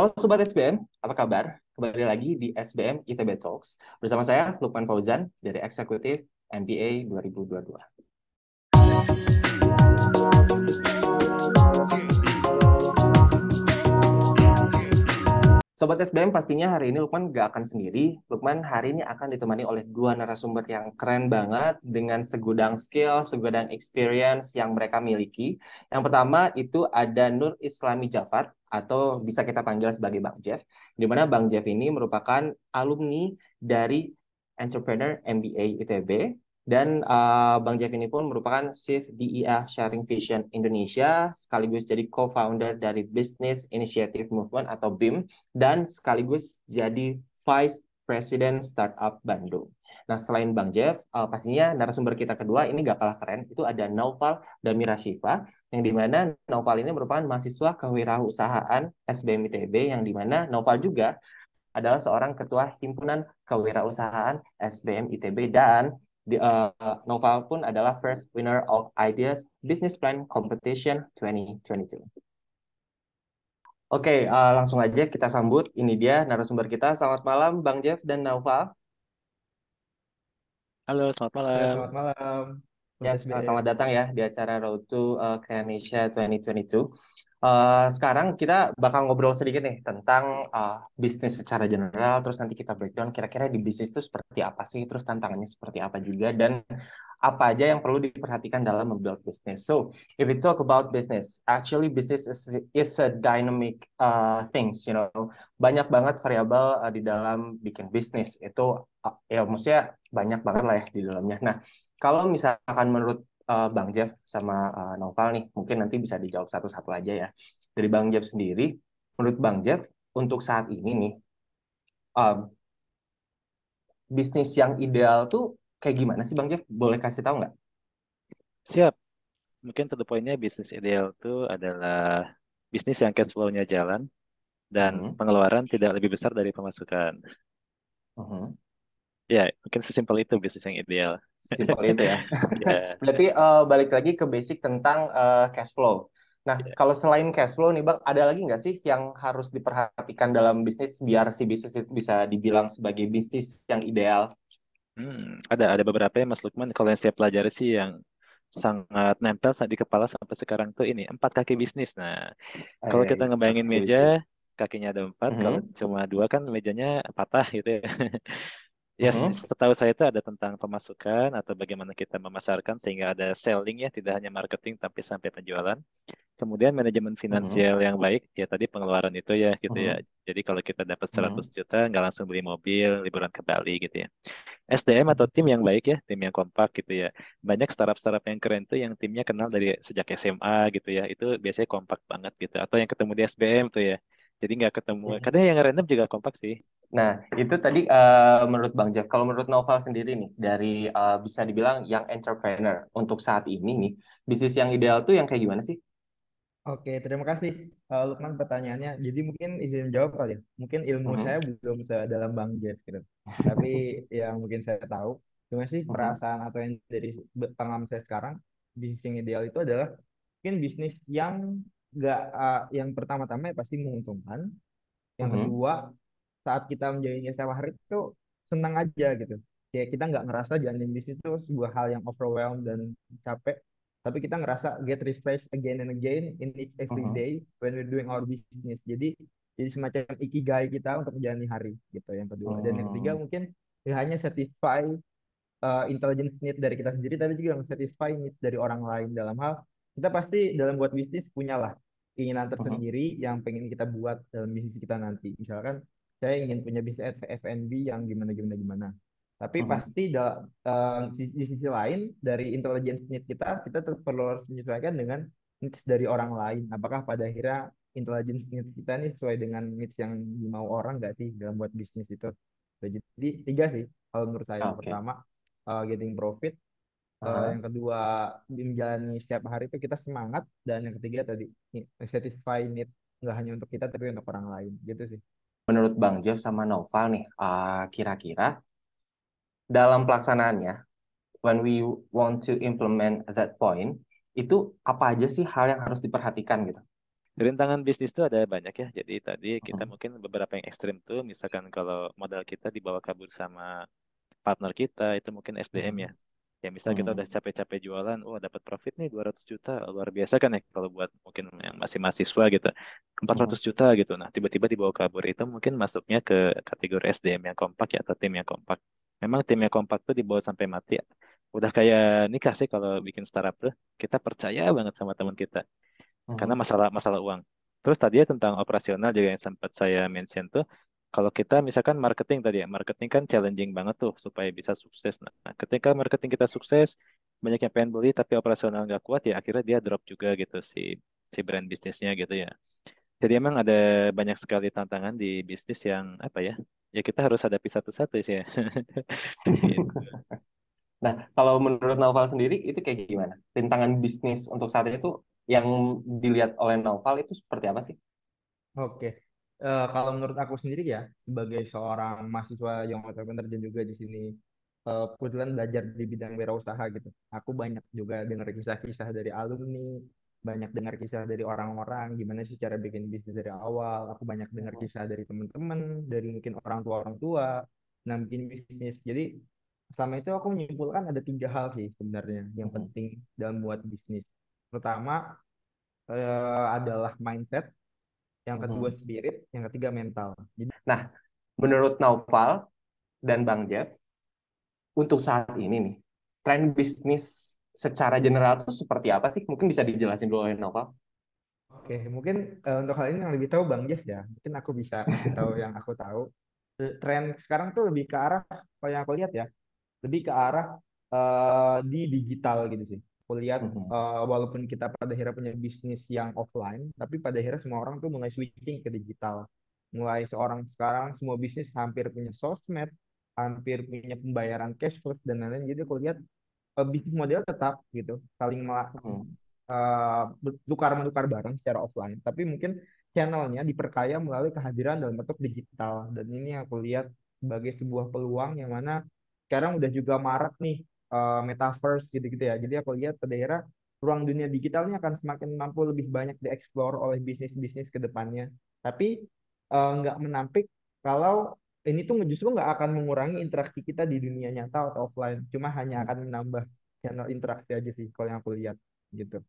Halo Sobat SBM, apa kabar? Kembali lagi di SBM ITB Talks bersama saya Lukman Fauzan dari Eksekutif MBA 2022. Sobat SBM pastinya hari ini Lukman gak akan sendiri. Lukman hari ini akan ditemani oleh dua narasumber yang keren banget dengan segudang skill, segudang experience yang mereka miliki. Yang pertama itu ada Nur Islami Jafar atau bisa kita panggil sebagai Bang Jeff. Di mana Bang Jeff ini merupakan alumni dari Entrepreneur MBA ITB dan uh, Bang Jeff ini pun merupakan Chief DEA Sharing Vision Indonesia, sekaligus jadi co-founder dari Business Initiative Movement atau BIM, dan sekaligus jadi Vice President Startup Bandung. Nah, selain Bang Jeff, uh, pastinya narasumber kita kedua ini gak kalah keren, itu ada Naufal Damira Shiva, yang di mana Naufal ini merupakan mahasiswa kewirausahaan SBM ITB, yang di mana Naufal juga adalah seorang ketua himpunan kewirausahaan SBM ITB dan di, uh, Noval pun adalah first winner of Ideas Business Plan Competition 2022. Oke, okay, uh, langsung aja kita sambut. Ini dia narasumber kita. Selamat malam, Bang Jeff dan Naufal. Halo, selamat malam. Ya, selamat malam. Ya, selamat datang ya di acara Road to uh, Creanesia 2022. Uh, sekarang kita bakal ngobrol sedikit nih tentang uh, bisnis secara general, terus nanti kita breakdown kira-kira di bisnis itu seperti apa sih, terus tantangannya seperti apa juga, dan apa aja yang perlu diperhatikan dalam membuild bisnis. So, if we talk about business, actually business is, is a dynamic uh, things, you know, banyak banget variabel uh, di dalam bikin bisnis itu, uh, ya maksudnya banyak banget lah ya di dalamnya. Nah, kalau misalkan menurut uh, Bang Jeff sama uh, Noval nih, mungkin nanti bisa dijawab satu-satu aja ya. Dari Bang Jeff sendiri, menurut Bang Jeff, untuk saat ini nih, um, bisnis yang ideal tuh kayak gimana sih Bang Jeff? Boleh kasih tahu nggak? Siap. Mungkin satu poinnya bisnis ideal itu adalah bisnis yang cash flow-nya jalan dan hmm. pengeluaran tidak lebih besar dari pemasukan. Hmm. Ya, mungkin sesimpel itu bisnis yang ideal. Simpel itu ya. yeah. Berarti uh, balik lagi ke basic tentang uh, cash flow. Nah, yeah. kalau selain cash flow nih Bang, ada lagi nggak sih yang harus diperhatikan dalam bisnis biar si bisnis itu bisa dibilang sebagai bisnis yang ideal? Hmm, ada ada beberapa ya Mas Lukman. Kalau yang saya pelajari sih yang sangat nempel di kepala sampai sekarang tuh ini empat kaki bisnis. Nah, kalau kita ngebayangin meja, bisnis. kakinya ada empat. Mm -hmm. Kalau cuma dua kan mejanya patah gitu ya. Ya, yes, hmm. setahu saya itu ada tentang pemasukan atau bagaimana kita memasarkan sehingga ada selling ya, tidak hanya marketing tapi sampai penjualan. Kemudian manajemen finansial hmm. yang baik, ya tadi pengeluaran itu ya gitu ya. hmm. ya. Jadi kalau kita dapat 100 hmm. juta, nggak langsung beli mobil, liburan ke Bali gitu ya. SDM atau tim yang baik ya, tim yang kompak gitu ya. Banyak startup-startup yang keren tuh yang timnya kenal dari sejak SMA gitu ya. Itu biasanya kompak banget gitu. Atau yang ketemu di SBM tuh ya. Jadi nggak ketemu. Hmm. Kadang yang random juga kompak sih. Nah, itu tadi uh, menurut Bang Jeff. Kalau menurut Novel sendiri nih, dari uh, bisa dibilang yang entrepreneur untuk saat ini nih, bisnis yang ideal tuh yang kayak gimana sih? Oke, terima kasih uh, Lukman pertanyaannya. Jadi mungkin izin jawab kali ya. Mungkin ilmu uh-huh. saya belum dalam Bang Jeff gitu. Tapi yang mungkin saya tahu, cuma sih uh-huh. perasaan atau yang dari pengalaman saya sekarang, bisnis yang ideal itu adalah mungkin bisnis yang enggak uh, yang pertama-tama ya pasti menguntungkan. Yang uh-huh. kedua saat kita menjalani setiap hari itu senang aja gitu kayak kita nggak ngerasa jalanin bisnis itu sebuah hal yang overwhelmed dan capek tapi kita ngerasa get refreshed again and again in each every uh-huh. day when we're doing our business jadi jadi semacam ikigai kita untuk menjalani hari gitu yang kedua uh-huh. dan yang ketiga oh. mungkin ya hanya satisfy uh, intelligence need dari kita sendiri tapi juga satisfy needs dari orang lain dalam hal kita pasti dalam buat bisnis punyalah keinginan tersendiri uh-huh. yang pengen kita buat dalam bisnis kita nanti misalkan saya ingin punya bisnis F&B yang gimana gimana gimana tapi uh -huh. pasti da, uh, di, di sisi lain dari intelligence need kita kita perlu harus menyesuaikan dengan needs dari orang lain apakah pada akhirnya intelligence need kita ini sesuai dengan needs yang dimau orang nggak sih dalam buat bisnis itu jadi tiga sih kalau menurut saya okay. yang pertama uh, getting profit uh, uh -huh. yang kedua menjalani setiap hari itu kita semangat dan yang ketiga tadi satisfy need nggak hanya untuk kita tapi untuk orang lain gitu sih menurut Bang Jeff sama Noval nih, uh, kira-kira dalam pelaksanaannya, when we want to implement that point, itu apa aja sih hal yang harus diperhatikan gitu? Rintangan bisnis itu ada banyak ya. Jadi tadi kita mungkin beberapa yang ekstrim tuh, misalkan kalau modal kita dibawa kabur sama partner kita, itu mungkin SDM ya. Ya misal kita udah capek-capek jualan, oh dapat profit nih 200 juta, luar biasa kan ya kalau buat mungkin yang masih mahasiswa gitu. 400 juta gitu. Nah, tiba-tiba dibawa kabur itu mungkin masuknya ke kategori SDM yang kompak ya atau tim yang kompak. Memang tim yang kompak tuh dibawa sampai mati. Udah kayak nikah sih kalau bikin startup tuh. Kita percaya banget sama teman kita karena masalah masalah uang. Terus tadi ya tentang operasional juga yang sempat saya mention tuh, kalau kita misalkan marketing tadi ya, marketing kan challenging banget tuh supaya bisa sukses. Nah, ketika marketing kita sukses, banyak yang pengen beli tapi operasional nggak kuat ya akhirnya dia drop juga gitu si si brand bisnisnya gitu ya. Jadi emang ada banyak sekali tantangan di bisnis yang apa ya? Ya kita harus hadapi satu-satu sih ya. gitu. Nah, kalau menurut Naufal sendiri itu kayak gimana? Rintangan bisnis untuk saat itu yang dilihat oleh Naufal itu seperti apa sih? Oke, uh, kalau menurut aku sendiri ya, sebagai seorang mahasiswa yang entrepreneur dan juga di sini uh, kebetulan belajar di bidang wirausaha gitu. Aku banyak juga dengar kisah-kisah dari alumni, banyak dengar kisah dari orang-orang gimana sih cara bikin bisnis dari awal. Aku banyak dengar kisah dari teman-teman, dari mungkin orang tua orang tua, nah bikin bisnis. Jadi selama itu aku menyimpulkan ada tiga hal sih sebenarnya yang penting dalam buat bisnis. Pertama uh, adalah mindset, yang kedua hmm. spirit, yang ketiga mental. Jadi, nah, menurut Naufal dan Bang Jeff, untuk saat ini nih, tren bisnis secara general itu seperti apa sih? Mungkin bisa dijelasin dulu oleh Naufal. Oke, mungkin uh, untuk hal ini yang lebih tahu Bang Jeff ya. Mungkin aku bisa kasih tahu yang aku tahu. Tren sekarang tuh lebih ke arah, kalau yang aku lihat ya, lebih ke arah uh, di digital gitu sih aku lihat uh, walaupun kita pada akhirnya punya bisnis yang offline tapi pada akhirnya semua orang tuh mulai switching ke digital. Mulai seorang sekarang semua bisnis hampir punya sosmed hampir punya pembayaran cash flow dan lain-lain. Jadi aku lihat uh, bisnis model tetap gitu saling uh, tukar menukar barang secara offline. Tapi mungkin channelnya diperkaya melalui kehadiran dalam bentuk digital. Dan ini aku lihat sebagai sebuah peluang yang mana sekarang udah juga marak nih uh, metaverse gitu-gitu ya. Jadi aku lihat pada daerah ruang dunia digitalnya akan semakin mampu lebih banyak dieksplor oleh bisnis-bisnis ke depannya. Tapi uh, nggak menampik kalau ini tuh justru nggak akan mengurangi interaksi kita di dunia nyata atau offline. Cuma hanya akan menambah channel interaksi aja sih kalau yang aku lihat gitu.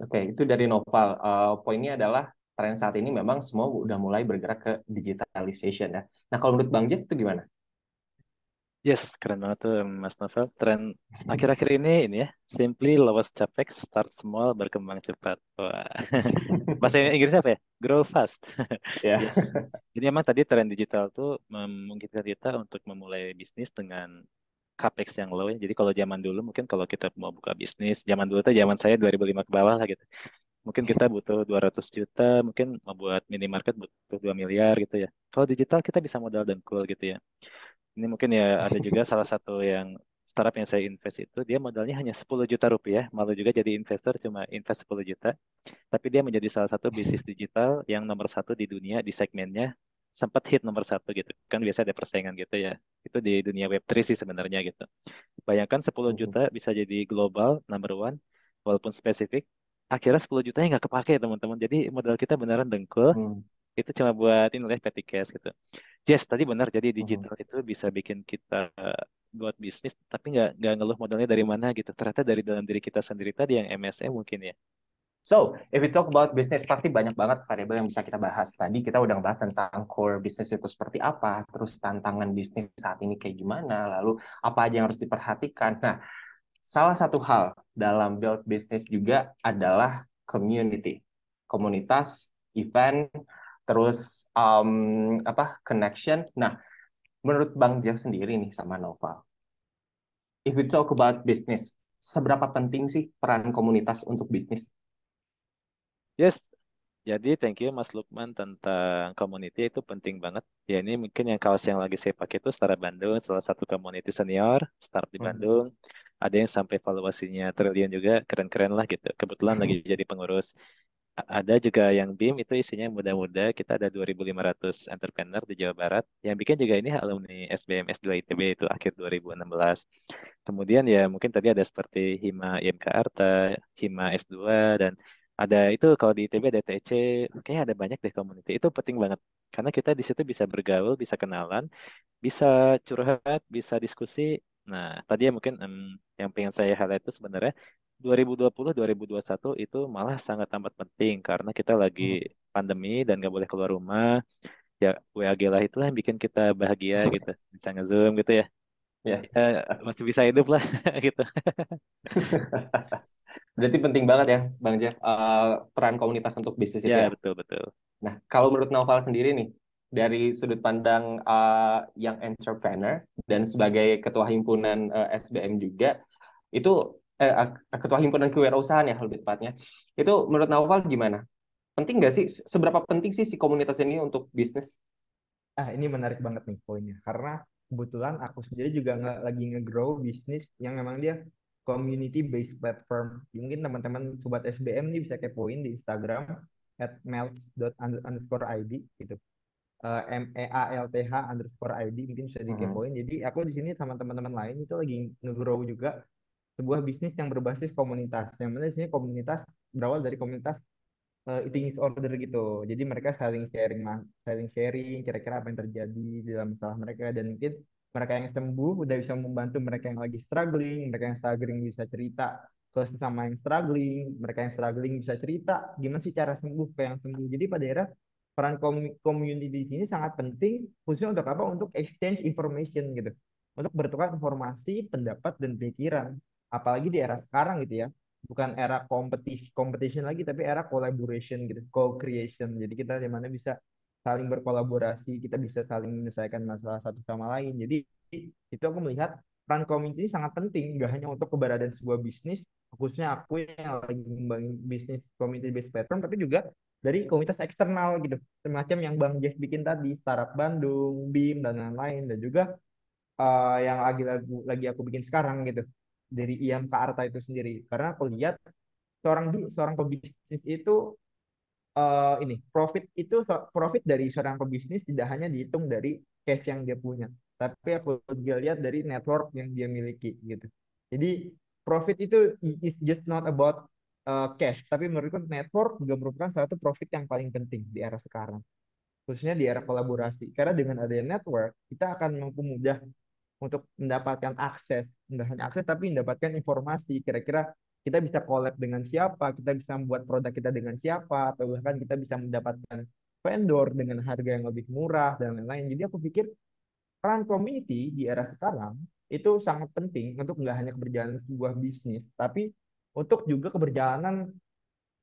Oke, itu dari Noval. Uh, poinnya adalah tren saat ini memang semua udah mulai bergerak ke digitalization ya. Nah, kalau menurut Bang Jeff itu gimana? Yes, keren banget tuh Mas Novel. Tren akhir-akhir ini ini ya, simply lowest capex, start small, berkembang cepat. Wah. Bahasa Inggris apa ya? Grow fast. Ya. Yeah. Jadi emang tadi tren digital tuh memungkinkan kita untuk memulai bisnis dengan capex yang low ya. Jadi kalau zaman dulu mungkin kalau kita mau buka bisnis, zaman dulu tuh zaman saya 2005 ke bawah lah gitu. Mungkin kita butuh 200 juta, mungkin mau buat minimarket butuh 2 miliar gitu ya. Kalau digital kita bisa modal dengkul gitu ya. Ini mungkin ya ada juga salah satu yang startup yang saya invest itu dia modalnya hanya 10 juta rupiah, malu juga jadi investor cuma invest 10 juta. Tapi dia menjadi salah satu bisnis digital yang nomor satu di dunia di segmennya sempat hit nomor satu gitu. Kan biasa ada persaingan gitu ya. Itu di dunia Web3 sih sebenarnya gitu. Bayangkan 10 hmm. juta bisa jadi global number one walaupun spesifik. Akhirnya 10 jutanya nggak kepake teman-teman. Jadi modal kita beneran dengkul. Hmm. Itu cuma buat ini petty cash gitu. Yes, tadi benar. Jadi hmm. digital itu bisa bikin kita buat bisnis, tapi nggak nggak ngeluh modalnya dari mana gitu. Ternyata dari dalam diri kita sendiri tadi yang MSE mungkin ya. So, if we talk about bisnis, pasti banyak banget variabel yang bisa kita bahas. Tadi kita udah bahas tentang core bisnis itu seperti apa, terus tantangan bisnis saat ini kayak gimana, lalu apa aja yang harus diperhatikan. Nah, salah satu hal dalam build bisnis juga adalah community, komunitas, event, terus um, apa connection. Nah, menurut Bang Jeff sendiri nih sama Noval, if we talk about business, seberapa penting sih peran komunitas untuk bisnis? Yes, jadi thank you Mas Lukman tentang community itu penting banget. Ya ini mungkin yang kaos yang lagi saya pakai itu Startup Bandung, salah satu community senior startup di mhm. Bandung. -hmm. Ada yang sampai valuasinya triliun juga, keren-keren lah gitu. Kebetulan lagi jadi pengurus ada juga yang BIM itu isinya muda-muda. Kita ada 2.500 entrepreneur di Jawa Barat. Yang bikin juga ini alumni SBM S2 ITB itu akhir 2016. Kemudian ya mungkin tadi ada seperti Hima IMK Arta, Hima S2 dan ada itu kalau di ITB ada TC kayaknya ada banyak deh community itu penting banget karena kita di situ bisa bergaul bisa kenalan bisa curhat bisa diskusi nah tadi ya mungkin um, yang pengen saya highlight itu sebenarnya 2020 2021 itu malah sangat amat penting karena kita lagi hmm. pandemi dan nggak boleh keluar rumah ya WAG lah itulah yang bikin kita bahagia gitu bisa ngezoom gitu ya ya, ya masih bisa hidup lah gitu Berarti penting banget ya, Bang Jeff, uh, peran komunitas untuk bisnis itu ya. Ya, betul, betul. Nah, kalau menurut Noval sendiri nih, dari sudut pandang uh, yang entrepreneur dan sebagai ketua himpunan uh, SBM juga, itu eh, ketua himpunan kewirausahaan ya lebih tepatnya, itu menurut Noval gimana? Penting nggak sih? Seberapa penting sih si komunitas ini untuk bisnis? Ah, ini menarik banget nih poinnya. Karena kebetulan aku sendiri juga nggak lagi nge-grow bisnis yang memang dia community based platform. Mungkin teman-teman sobat SBM nih bisa kepoin di Instagram at melt.underscore id gitu. Uh, M E A L T H underscore ID mungkin bisa dikepoin. Hmm. Jadi aku di sini sama teman-teman lain itu lagi nge-grow juga sebuah bisnis yang berbasis komunitas. Yang mana di sini komunitas berawal dari komunitas uh, eating disorder gitu. Jadi mereka saling sharing, saling sharing kira-kira apa yang terjadi dalam masalah mereka dan mungkin mereka yang sembuh udah bisa membantu mereka yang lagi struggling, mereka yang struggling bisa cerita ke sesama yang struggling, mereka yang struggling bisa cerita gimana sih cara sembuh ke yang sembuh. Jadi pada era peran community di sini sangat penting khususnya untuk apa? Untuk exchange information gitu. Untuk bertukar informasi, pendapat dan pikiran. Apalagi di era sekarang gitu ya. Bukan era competition, competition lagi tapi era collaboration gitu, co-creation. Jadi kita di mana bisa saling berkolaborasi, kita bisa saling menyelesaikan masalah satu sama lain. Jadi itu aku melihat peran community sangat penting, nggak hanya untuk keberadaan sebuah bisnis, khususnya aku yang lagi mengembangin bisnis community based platform, tapi juga dari komunitas eksternal gitu, semacam yang Bang Jeff bikin tadi, Startup Bandung, BIM dan lain-lain, dan juga uh, yang lagi lagi aku bikin sekarang gitu dari IAM ke Arta itu sendiri. Karena aku lihat seorang seorang pebisnis itu uh, ini profit itu profit dari seorang pebisnis tidak hanya dihitung dari cash yang dia punya, tapi aku juga lihat dari network yang dia miliki gitu. Jadi profit itu is just not about uh, cash, tapi menurutku network juga merupakan satu profit yang paling penting di era sekarang, khususnya di era kolaborasi. Karena dengan adanya network, kita akan mampu mudah untuk mendapatkan akses, tidak hanya akses tapi mendapatkan informasi kira-kira kita bisa collab dengan siapa, kita bisa membuat produk kita dengan siapa, atau bahkan kita bisa mendapatkan vendor dengan harga yang lebih murah dan lain-lain. Jadi aku pikir peran community di era sekarang itu sangat penting untuk nggak hanya keberjalanan sebuah bisnis, tapi untuk juga keberjalanan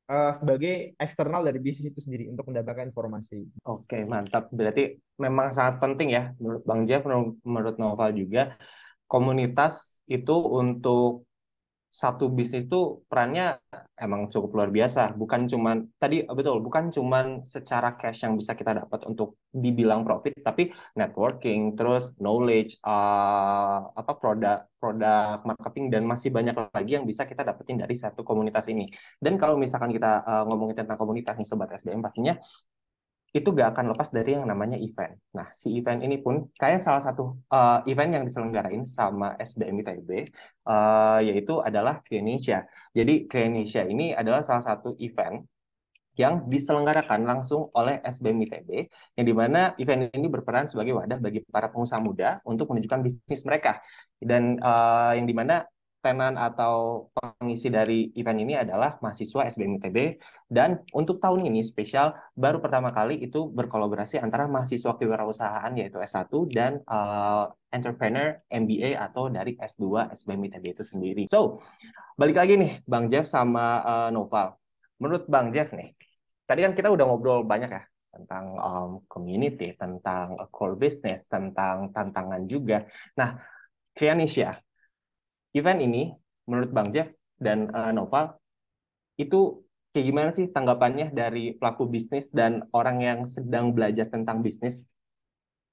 uh, sebagai eksternal dari bisnis itu sendiri untuk mendapatkan informasi. Oke, mantap. Berarti memang sangat penting ya menurut Bang Jeff, menurut Noval juga komunitas itu untuk satu bisnis itu perannya emang cukup luar biasa. Bukan cuman tadi betul, bukan cuman secara cash yang bisa kita dapat untuk dibilang profit, tapi networking, terus knowledge, uh, apa produk produk marketing dan masih banyak lagi yang bisa kita dapetin dari satu komunitas ini. Dan kalau misalkan kita uh, ngomongin tentang komunitas nih sobat SBM pastinya itu gak akan lepas dari yang namanya event. Nah, si event ini pun kayak salah satu uh, event yang diselenggarain sama SBM ITB, uh, yaitu adalah Kreanesia. Jadi Kreanesia ini adalah salah satu event yang diselenggarakan langsung oleh SBM ITB, yang di mana event ini berperan sebagai wadah bagi para pengusaha muda untuk menunjukkan bisnis mereka. Dan uh, yang di mana tenan atau pengisi dari event ini adalah mahasiswa SBM ITB dan untuk tahun ini spesial baru pertama kali itu berkolaborasi antara mahasiswa kewirausahaan yaitu S1 dan uh, entrepreneur MBA atau dari S2 SBM ITB itu sendiri. So, balik lagi nih Bang Jeff sama uh, Noval. Menurut Bang Jeff nih, tadi kan kita udah ngobrol banyak ya tentang um, community, tentang core business, tentang tantangan juga. Nah, Krianisha, event ini menurut Bang Jeff dan uh, Noval itu kayak gimana sih tanggapannya dari pelaku bisnis dan orang yang sedang belajar tentang bisnis?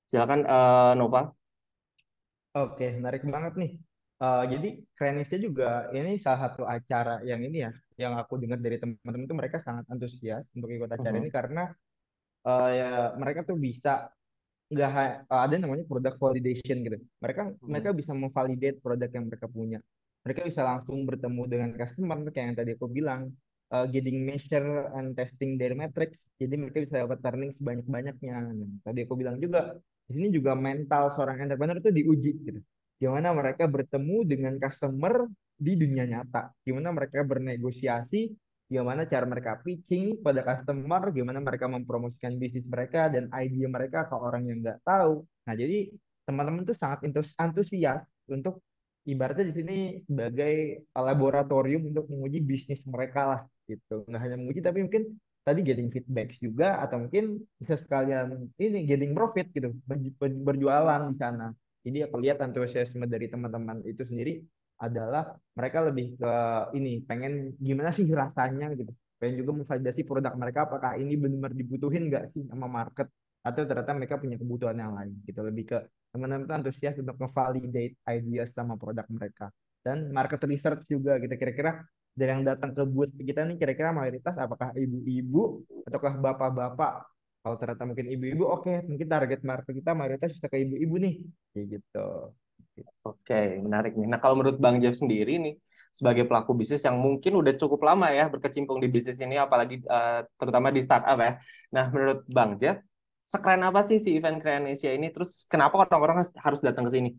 Silakan uh, Noval. Oke, menarik banget nih. Uh, jadi Krenisnya juga ini salah satu acara yang ini ya, yang aku dengar dari teman-teman itu mereka sangat antusias untuk ikut acara uh -huh. ini karena uh, ya mereka tuh bisa nggak uh, ada namanya product validation gitu. Mereka hmm. mereka bisa memvalidate produk yang mereka punya. Mereka bisa langsung bertemu dengan customer kayak yang tadi aku bilang. uh, getting measure and testing their metrics. Jadi mereka bisa dapat earning sebanyak-banyaknya. Nah, tadi aku bilang juga di sini juga mental seorang entrepreneur itu diuji gitu. Gimana mereka bertemu dengan customer di dunia nyata. Gimana mereka bernegosiasi, gimana cara mereka pitching pada customer, gimana mereka mempromosikan bisnis mereka dan ide mereka ke orang yang nggak tahu. Nah, jadi teman-teman tuh sangat antusias untuk ibaratnya di sini sebagai laboratorium untuk menguji bisnis mereka lah gitu nggak hanya menguji tapi mungkin tadi getting feedback juga atau mungkin bisa sekalian ini getting profit gitu berjualan di sana jadi aku lihat antusiasme dari teman-teman itu sendiri adalah mereka lebih ke ini pengen gimana sih rasanya gitu. Pengen juga memvalidasi produk mereka apakah ini benar dibutuhin nggak sih sama market atau ternyata mereka punya kebutuhan yang lain gitu. Lebih ke teman-teman antusias untuk ngevalidate ideas sama produk mereka. Dan market research juga gitu kira-kira dari yang datang ke booth kita nih kira-kira mayoritas apakah ibu-ibu ataukah bapak-bapak? Kalau ternyata mungkin ibu-ibu oke okay, mungkin target market kita mayoritas bisa ke ibu-ibu nih kayak gitu oke menarik nih. Nah kalau menurut Bang Jeff sendiri nih sebagai pelaku bisnis yang mungkin udah cukup lama ya berkecimpung di bisnis ini apalagi uh, terutama di startup ya. Nah menurut Bang Jeff sekeren apa sih si event Kreanesia ini? Terus kenapa orang-orang harus datang ke sini?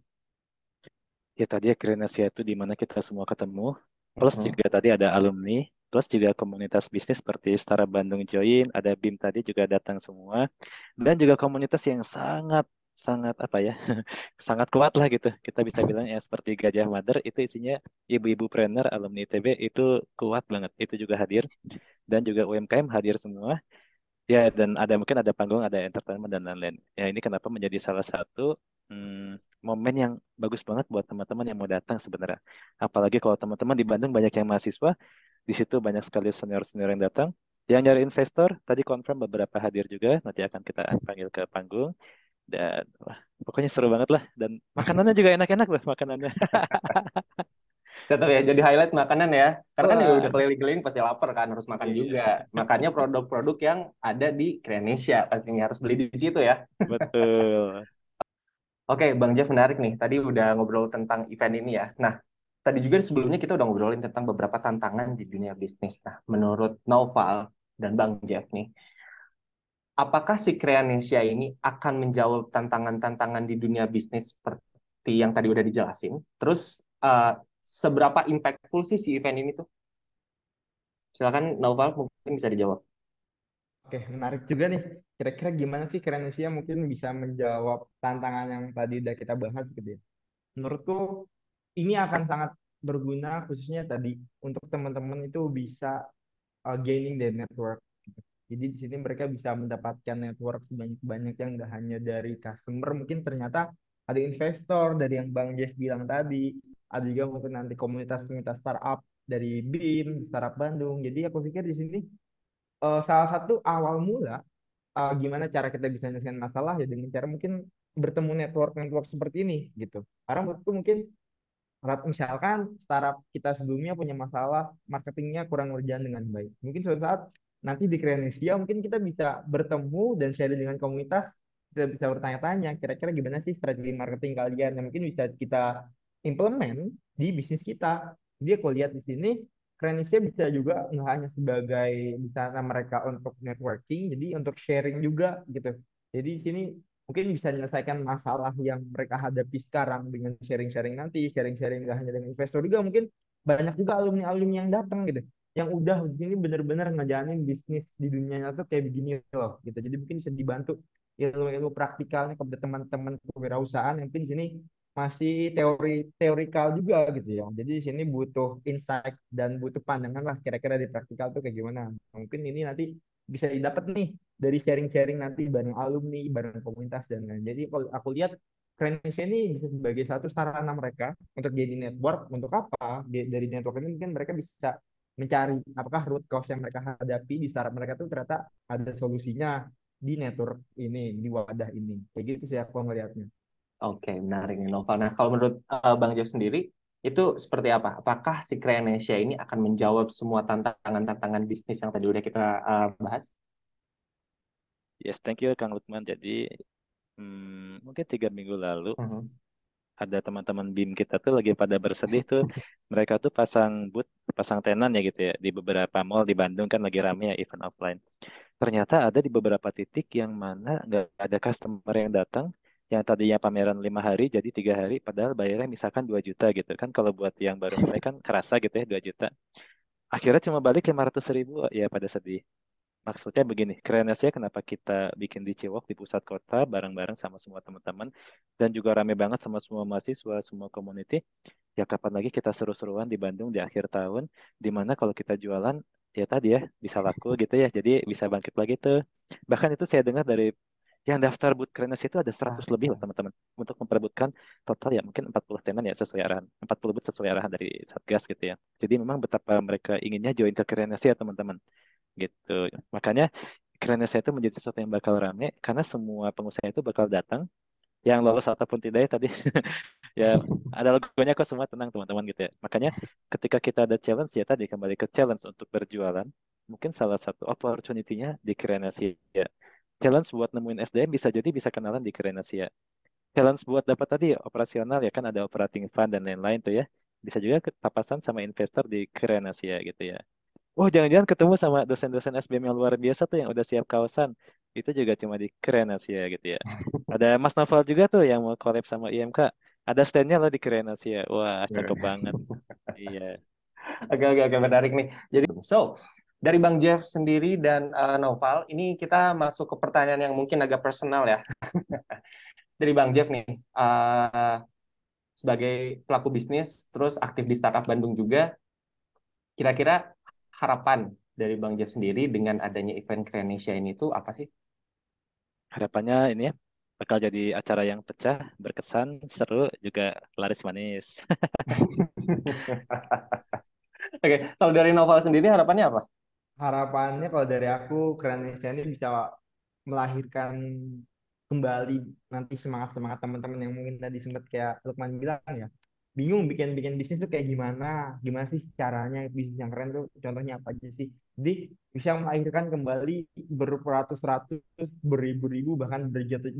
Ya tadi ya Kreanesia itu di mana kita semua ketemu. Plus hmm. juga tadi ada alumni, plus juga komunitas bisnis seperti Setara Bandung Join, ada BIM tadi juga datang semua, dan juga komunitas yang sangat sangat apa ya sangat kuat lah gitu kita bisa bilang ya seperti Gajah Mother itu isinya ibu-ibu trainer alumni ITB itu kuat banget itu juga hadir dan juga UMKM hadir semua ya dan ada mungkin ada panggung ada entertainment dan lain-lain ya ini kenapa menjadi salah satu hmm, momen yang bagus banget buat teman-teman yang mau datang sebenarnya. Apalagi kalau teman-teman di Bandung banyak yang mahasiswa, di situ banyak sekali senior-senior yang datang. Yang nyari investor, tadi confirm beberapa hadir juga, nanti akan kita panggil ke panggung. Dan wah, pokoknya seru banget lah. Dan makanannya juga enak-enak loh makanannya. Tetap ya, jadi highlight makanan ya. Karena kan udah keliling-keliling pasti lapar kan, harus makan iya. juga. Makanya produk-produk yang ada di Krenesia pastinya harus beli di situ ya. Betul. Oke, Bang Jeff menarik nih. Tadi udah ngobrol tentang event ini ya. Nah, tadi juga sebelumnya kita udah ngobrolin tentang beberapa tantangan di dunia bisnis. Nah, menurut Noval dan Bang Jeff nih, apakah si Kreanesia ini akan menjawab tantangan-tantangan di dunia bisnis seperti yang tadi udah dijelasin? Terus, uh, seberapa impactful sih si event ini tuh? Silakan Noval mungkin bisa dijawab. Oke, menarik juga nih. Kira-kira gimana sih Krenesia mungkin bisa menjawab tantangan yang tadi udah kita bahas gitu ya. Menurutku ini akan sangat berguna khususnya tadi untuk teman-teman itu bisa uh, gaining the network. Jadi di sini mereka bisa mendapatkan network sebanyak-banyak yang nggak hanya dari customer, mungkin ternyata ada investor dari yang Bang Jeff bilang tadi, ada juga mungkin nanti komunitas-komunitas startup dari BIM, startup Bandung. Jadi aku pikir di sini uh, salah satu awal mula uh, gimana cara kita bisa menyelesaikan masalah ya dengan cara mungkin bertemu network-network seperti ini gitu. Karena menurutku mungkin misalkan startup kita sebelumnya punya masalah marketingnya kurang berjalan dengan baik. Mungkin suatu saat nanti di Krenesia mungkin kita bisa bertemu dan share dengan komunitas kita bisa bertanya-tanya kira-kira gimana sih strategi marketing kalian yang mungkin bisa kita implement di bisnis kita. Jadi aku lihat di sini Krenisnya bisa juga nggak hanya sebagai di sana mereka untuk networking, jadi untuk sharing juga gitu. Jadi di sini mungkin bisa menyelesaikan masalah yang mereka hadapi sekarang dengan sharing-sharing nanti, sharing-sharing nggak hanya dengan investor juga mungkin banyak juga alumni-alumni yang datang gitu, yang udah di sini benar-benar ngejalanin bisnis di dunia nyata kayak begini loh gitu. Jadi mungkin bisa dibantu ilmu-ilmu praktikalnya kepada teman-teman kewirausahaan yang mungkin di sini masih teori teorikal juga gitu ya. Jadi di sini butuh insight dan butuh pandangan lah kira-kira di praktikal tuh kayak gimana. Mungkin ini nanti bisa didapat nih dari sharing-sharing nanti bareng alumni, bareng komunitas dan lain. Jadi kalau aku lihat Krenisha ini bisa sebagai satu sarana mereka untuk jadi network untuk apa? Dari network ini mungkin mereka bisa mencari apakah root cause yang mereka hadapi di startup mereka tuh ternyata ada solusinya di network ini, di wadah ini. Kayak gitu sih aku ngelihatnya. Oke, menarik nih Noval. Nah, kalau menurut uh, Bang Jeff sendiri, itu seperti apa? Apakah si Kreanesia ini akan menjawab semua tantangan-tantangan bisnis yang tadi udah kita uh, bahas? Yes, thank you Kang Lukman. Jadi hmm, mungkin tiga minggu lalu uh -huh. ada teman-teman BIM kita tuh lagi pada bersedih tuh. Mereka tuh pasang booth pasang tenan ya gitu ya. Di beberapa mall di Bandung kan lagi rame ya event offline. Ternyata ada di beberapa titik yang mana nggak ada customer yang datang yang tadinya pameran lima hari jadi tiga hari padahal bayarnya misalkan 2 juta gitu kan. Kalau buat yang baru mulai kan kerasa gitu ya 2 juta. Akhirnya cuma balik lima ratus ribu ya pada sedih. Maksudnya begini kerennya sih kenapa kita bikin di Ciwok di pusat kota bareng-bareng sama semua teman-teman. Dan juga rame banget sama semua mahasiswa semua community ya kapan lagi kita seru-seruan di Bandung di akhir tahun di mana kalau kita jualan ya tadi ya bisa laku gitu ya jadi bisa bangkit lagi tuh. Bahkan itu saya dengar dari yang daftar boot kerenas itu ada 100 lebih loh teman-teman untuk memperebutkan total ya mungkin 40 tenan ya sesuai arahan 40 boot sesuai arahan dari Satgas gitu ya. Jadi memang betapa mereka inginnya join ke kerenas ya teman-teman gitu. Makanya kerenas itu menjadi sesuatu yang bakal rame karena semua pengusaha itu bakal datang yang lolos ataupun tidak ya tadi ya ada logonya kok semua tenang teman-teman gitu ya makanya ketika kita ada challenge ya tadi kembali ke challenge untuk berjualan mungkin salah satu opportunity-nya di Kreasia ya challenge buat nemuin SDM bisa jadi bisa kenalan di Krenasia. Challenge buat dapat tadi operasional ya kan ada operating fund dan lain-lain tuh ya. Bisa juga papasan sama investor di Krenasia gitu ya. Oh jangan-jangan ketemu sama dosen-dosen SBM yang luar biasa tuh yang udah siap kawasan. Itu juga cuma di Krenasia gitu ya. Ada Mas Novel juga tuh yang mau collab sama IMK. Ada standnya loh di Krenasia. Wah cakep banget. Iya. Oke oke oke menarik nih. Jadi so dari Bang Jeff sendiri dan uh, Noval, ini kita masuk ke pertanyaan yang mungkin agak personal ya. dari Bang Jeff nih, uh, sebagai pelaku bisnis, terus aktif di startup Bandung juga, kira-kira harapan dari Bang Jeff sendiri dengan adanya event Kreanesia ini tuh apa sih? Harapannya ini ya, bakal jadi acara yang pecah, berkesan, seru, juga laris manis. Oke, kalau dari Noval sendiri harapannya apa? harapannya kalau dari aku Indonesia ini bisa melahirkan kembali nanti semangat semangat teman-teman yang mungkin tadi sempat kayak Lukman bilang ya bingung bikin bikin bisnis tuh kayak gimana gimana sih caranya bisnis yang keren tuh contohnya apa aja sih jadi bisa melahirkan kembali beratus-ratus beribu-ribu bahkan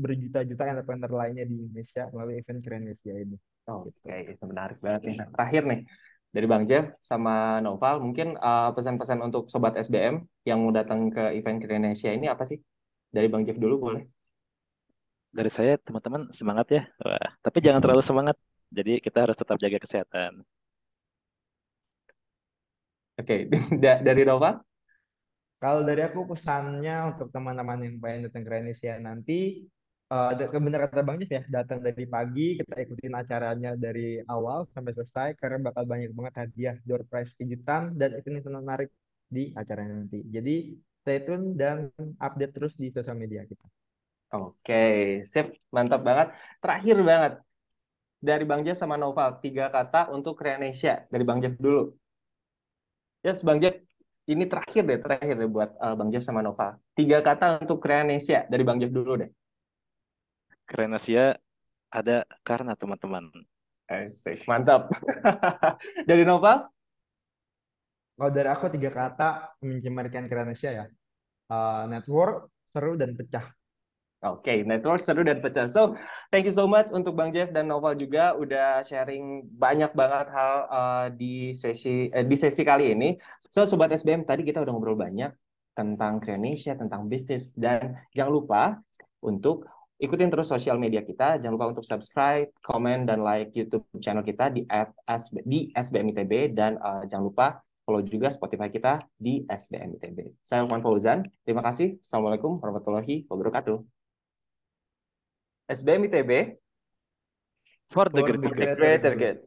berjuta-juta entrepreneur lainnya di Indonesia melalui event Indonesia ini. Oh, Oke, okay. itu menarik banget nih. Nah, terakhir nih, dari Bang Jeff sama Noval. Mungkin uh, pesan-pesan untuk sobat SBM yang mau datang ke event Indonesia ini apa sih? Dari Bang Jeff dulu boleh. Dari saya teman-teman semangat ya. Wah, tapi jangan terlalu semangat. Jadi kita harus tetap jaga kesehatan. Oke, okay. dari Nova? Kalau dari aku pesannya untuk teman-teman yang pengen datang ke Indonesia nanti uh, kata Bang Jeff ya, datang dari pagi, kita ikutin acaranya dari awal sampai selesai, karena bakal banyak banget hadiah, door prize kejutan, dan event yang menarik di acaranya nanti. Jadi, stay tune dan update terus di sosial media kita. Oke, sip. Mantap banget. Terakhir banget, dari Bang Jeff sama Noval, tiga kata untuk Kreanesia. Dari Bang Jeff dulu. Yes, Bang Jeff, ini terakhir deh, terakhir deh buat uh, Bang Jeff sama Noval. Tiga kata untuk Kreanesia. Dari Bang Jeff dulu deh. Keren Asia ada karena teman-teman. Asik, mantap. dari Nova? Kalau dari aku tiga kata mencemarkan Keren Asia ya. Uh, network, seru, dan pecah. Oke, okay, network seru dan pecah. So, thank you so much untuk Bang Jeff dan Noval juga udah sharing banyak banget hal uh, di sesi uh, di sesi kali ini. So, sobat SBM tadi kita udah ngobrol banyak tentang Kreanesia, tentang bisnis dan jangan lupa untuk Ikutin terus sosial media kita. Jangan lupa untuk subscribe, komen, dan like YouTube channel kita di at SB, di SBMITB. Dan uh, jangan lupa follow juga Spotify kita di SBMITB. Saya Lukman Fauzan. Terima kasih. Assalamualaikum warahmatullahi wabarakatuh. SBMITB. For the greater good.